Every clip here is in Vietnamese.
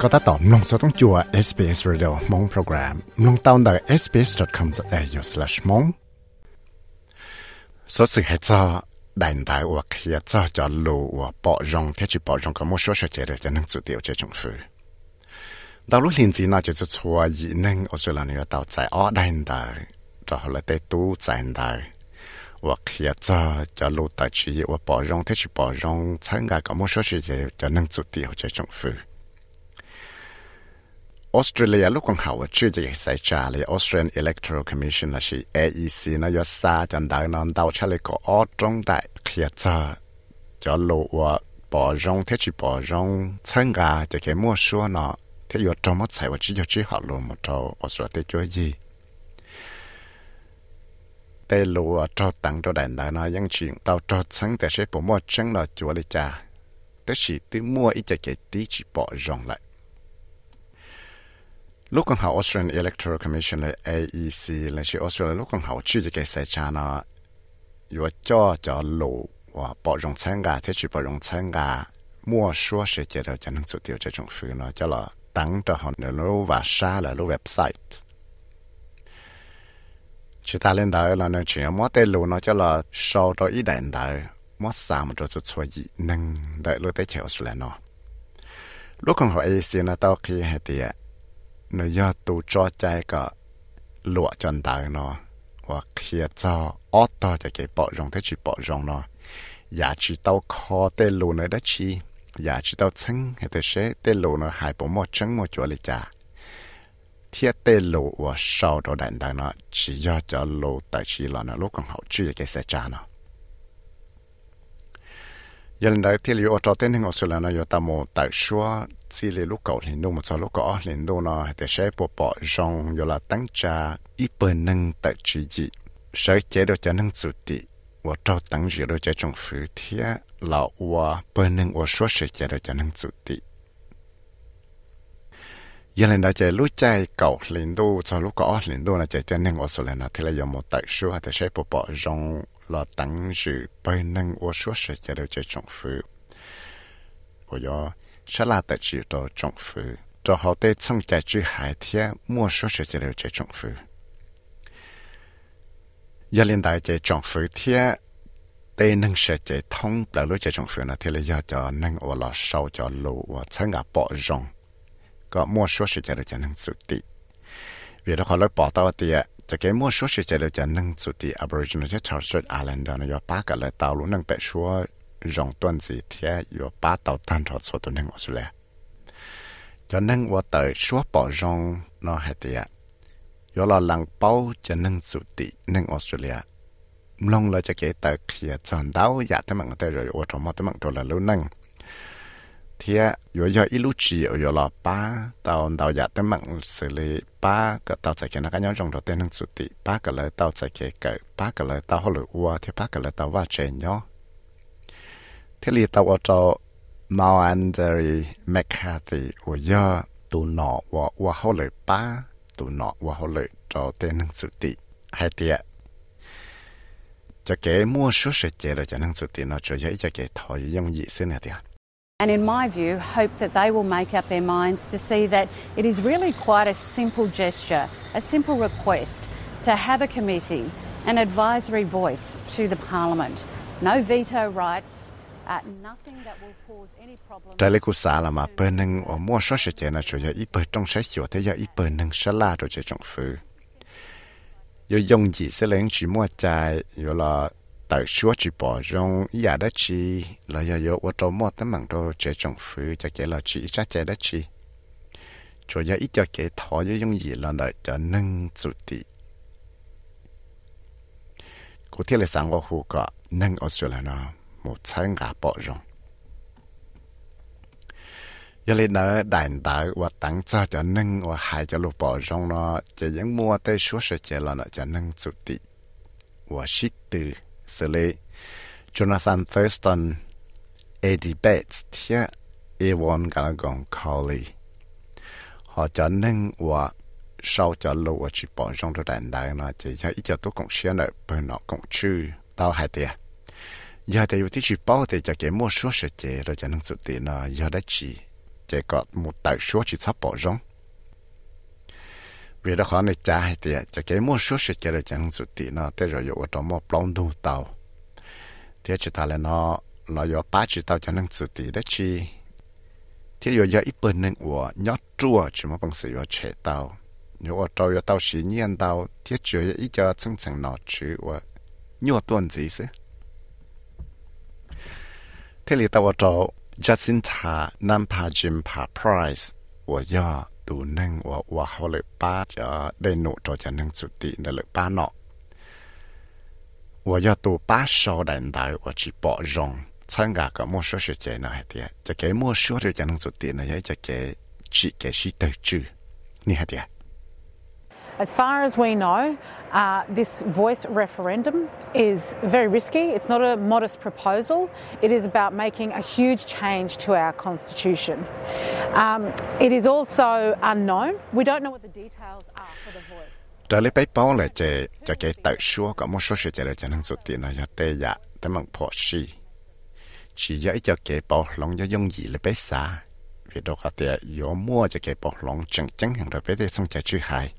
ก็ตัดต่อมลงสต้องจัว SBS Radio มงโปรแกรมลงตาวน์ได้ sbs.com.au/mong สดสื่อให้จ้าđại đại và khi cho cho lù và bỏ rong thế chỉ bỏ rong có một số sự chế cho nên chủ điều chế trong phu đầu lúc liền gì nó chỉ cho chua gì nên ở chỗ là người tàu chạy ở đại đại cho họ lại tới tu chạy đại và khi cho cho lù tại chỉ và bỏ rong thế chỉ bỏ rong参加có một số sự chế cho Nên chủ điều chế trong phu Australia ลูกของเขาชื่อจะใส่จาเลย Australian Electoral Commission นะสิ AEC นะยศซาจันดานอนดาวชะเลยก็ออตรงได้เคลียจะจะรู้ว่าปอจงเทชิปอจง参加จะแค่มั่วชัวเนาะที่อยู่ตรงมั่วใส่ว่าจีจะจีหัดลงมาเจ้าออสเตรเลียจ้ยยีแต่รู้ว่าจ้าตั้งเจ้าแดนได้นะยังจริงเตาเจ้าทั้งแต่ใช้ผมมั่วจังเราจัวเลยจ้าแต่สิที่มั่วอีจะแค่ตีจีปอจงเลย lúc con hậu Australian Electoral Commission là AEC là chỉ Australia lúc con hậu chưa được cái sai cha nó vừa cho cho lộ và bỏ rộng sáng gà thế chỉ bỏ rộng sáng gà mua số sẽ chế độ cho năng suất tiêu cho trung phu nó cho là tăng cho họ nó và xa là lô website chỉ ta lên đó là nó chỉ mua tên lộ nó cho là sau đó ít đại đời mua xa mà cho chút xóa gì năng đợi lô tới chế Australia nó lúc con hậu AEC nó tao khi hệ tiệt นั่งสุดเดียวจะจงฟื้นเนาะจะละตั้งแต่หอนเดี๋ยวรู้ว่าชาแล้วรู้เว็บไซต์ชื่อตาเล่นได้แล้วเนี่ยชื่อมั่วเตลูเนาะจะละโชว์ตัวอีเดนได้มั่วสามตัวจะช่วยอีหนึ่งได้รู้ได้เขียวสุดแล้วเนาะ ลูกของเขา AEC นะต้องคิดให้ดี nó do tụ cho trái cả lụa chân đại nó và kia cho ót to cho cái bỏ rong thế chỉ bỏ rong nó giá chỉ tao khó tê lù nữa đó chi giá chỉ tao chân hay tê sẽ tê lù nó hai bộ một chân một chỗ lịch trả thiết tê lù và sau đó đại đại nó chỉ do cho lù tại chỉ là nó lúc còn hậu chưa cái xe trả nó giờ lần đầu tiên liệu ở tên hình Australia nó có tao một tại số chỉ là lúc cầu liền đâu một số lúc có liền đâu nó để sẽ bộ bỏ rong giờ là tăng trả ít bên nâng tại chỉ gì sẽ chế độ cho nâng chủ tị và cho tăng gì đó cho trong phụ thiết là và bên nâng và số sẽ chế độ cho nâng chủ tị giờ lần đầu chơi lúc chơi cầu liền đâu cho lúc có liền đâu là chơi cho nâng Australia nó thì là có một tại số để sẽ bộ bỏ rong là tăng sự bay năng ô số sẽ chế độ cho trọng phụ và do, sẽ là tại chỉ đó trọng phụ cho họ tê xong chạy chữ hải thiết mua số sẽ chế độ cho trọng phụ giờ liên đại chạy trọng phụ thiết tê năng sẽ chạy thông là lúc chạy trọng phụ là thì là do cho năng ô là sau cho lũ bỏ rong có mua số sẽ chế độ cho năng sự tị. Vì đó họ lấy bỏ tao tiệt จะเกมั่วชัวเฉยๆจะนั่งสุดที่ Aboriginal ที่ Torres Strait Islander นะยอป้ากันเลยตาวรู้นั่งไปชัวรองต้นสีเทียยอป้าตาวตันทอดสดตัวนั่งออสเตรเลียจะนั่งว่าเตยชัวปอรองนอให้เตียยอลหลังเป้าจะนั่งสุดที่นั่งออสเตรเลียลงเลยจะเกเตยเคลียจอนดาวอยากแต่มันเตยเลยว่าทอมอแต่มันตัวละรู้นั่ง thì yo yo ilu chi yo la ba tao tao ya te mang xử lý ba cái tao chạy cái nó cái nhau trong đầu tiên năng suy tị ba cái lời tao chạy cái cái ba cái lời tao hồi qua thì ba cái lời tao va chè nhau thế li tao ở trong Mao Andrew McCarthy của yo tu nọ và và hồi lời ba tu nọ và hồi lời cho tên năng suy tị hay tiệt cho cái mua số sẽ chế rồi cho năng suy tị nó cho dễ cho cái thôi dùng gì xí này tiệt And in my view, hope that they will make up their minds to see that it is really quite a simple gesture, a simple request to have a committee, an advisory voice to the Parliament. No veto rights, uh, nothing that will cause any problem. Trái lấy của xã là mà bên nâng ở mua số sự chế là chủ yếu ít bên trong sách hiểu thế giờ ít bên nâng sẽ la rồi chế trong phứ. Yo dùng gì sẽ lên chỉ mua trái, yo là tại số chỉ bỏ trong nhà chi. Là giờ yo ở trong một tấm bằng đồ chế trong phứ cho cái là chỉ ra chế chi. Cho giờ ít cho cái thọ dùng gì là đợi cho nâng chủ tị. Cụ thể là sáng ngô hù có nâng Australia nó, một 参加 bỏ trong giờ lên đó đại đại và tăng cho cho nâng và hai cho lục bỏ trong nó. Chỉ những mua tới số sự chế là nó cho nâng chủ tị. Và shit từ สิเลจนาธานเทิร์สตันเอดีเบตเทียเอวอนกันกองคอลีหอจะนึ่งว่าเศร้าจะรู้ว่าชิปอจงตัวแดนได้นะจะยังอีจะตัวกงเชียนเลยเป็นนอกงชื่อดาวหายเตียยาแต่อยู่ที่ชิปอแต่จะเก็บมั่วชั่วเฉยเราจะนั่งสุดตีนะยาได้จีจะกอดมุดแต่ชัวชิซับปอจง vì đó khó này trả hay thì cho cái mua số sẽ chơi được chẳng sụt tí nó tới rồi ở trong một plong đủ tàu. Thế chỉ ta là nó nó có ba chỉ tàu cho năng sụt tí đó chi. Thế rồi giờ ít bên năng của nhót chua chỉ mà bằng sự ở chế tàu. Nếu ở trong ở tàu xí nhiên tàu. Thế chỉ giờ ít cho chân chân nó chứ ở nhiều tuần gì chứ thế thì tàu ở trong Jacinta Nampa Jimpa Price 我要 读能我我好了八叫ได้หนูตัวจะ能สุติ的了八เนาะ我要读八少人代我去包容参加个莫说是这那还的，这个莫说的就能做点呢，也这个只个是得住，你还的。 As far as we know, uh, this voice referendum is very risky. It's not a modest proposal. It is about making a huge change to our constitution. Um, it is also unknown. We don't know what the details are for the voice. trở lại bấy bao là chế cho cái tự số có một số sự chế là cho năng số tiền là cho tê dạ tê bằng phò xì chỉ dễ cho cái bao lòng cho dùng gì là bấy xa vì đó có thể có mua cho cái bao lòng chẳng chẳng hàng rồi bấy tê xong chạy chữ hai giờ tê dạ bấy chúng ta bao cho bấy chỉ bao giờ hết tiệt bên năng một số sự chế là có qua hậu lệ lý trả là có sở chế cho lăng tư có sở chế cho đất chi thảo số cho trong phủ nó ยัง chỉ xa cái chỉ định đó nó đó chỉ lựa ba nọ nó hay tiệt có chủ tàu ua mà nó thiết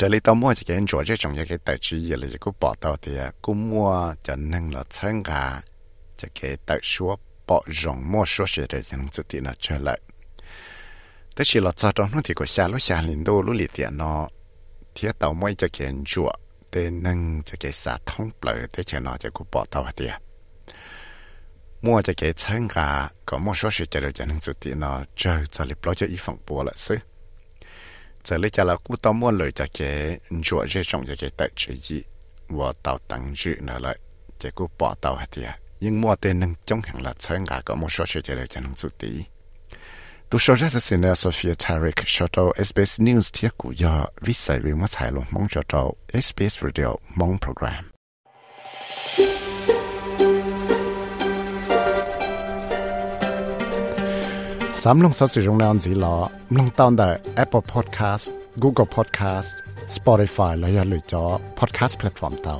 这里到末就跟做这种一个特殊业了，一个报道的，古末就能了参加这个特殊报容末说学的人做的了出来。但是了，早中那提过下路下领导路里点呢，提到末就跟做的能这个啥通不了的，就拿这个报道的。末这个参加，个末说学的人做的呢，这这里不就一份波了是。giờ lấy cha là cú tao mua lời cho cái chuột dễ sống cho cái tại chơi gì và tao tăng dự lại chỉ cú bỏ tao hết đi nhưng mua tên nâng trong hàng là sáng ngã có một số chuyện chơi cho nâng sụt tí tu số ra sẽ xin Sophia Tarik cho tao SBS News thiết của do viết sai về mất hài luôn mong cho tao SBS Radio mong program. สามลงสสิรงนอนสีหลอมลงตอนแต่ Apple Podcast Google Podcast Spotify และอย่าลืมจอ Podcast Platform เตา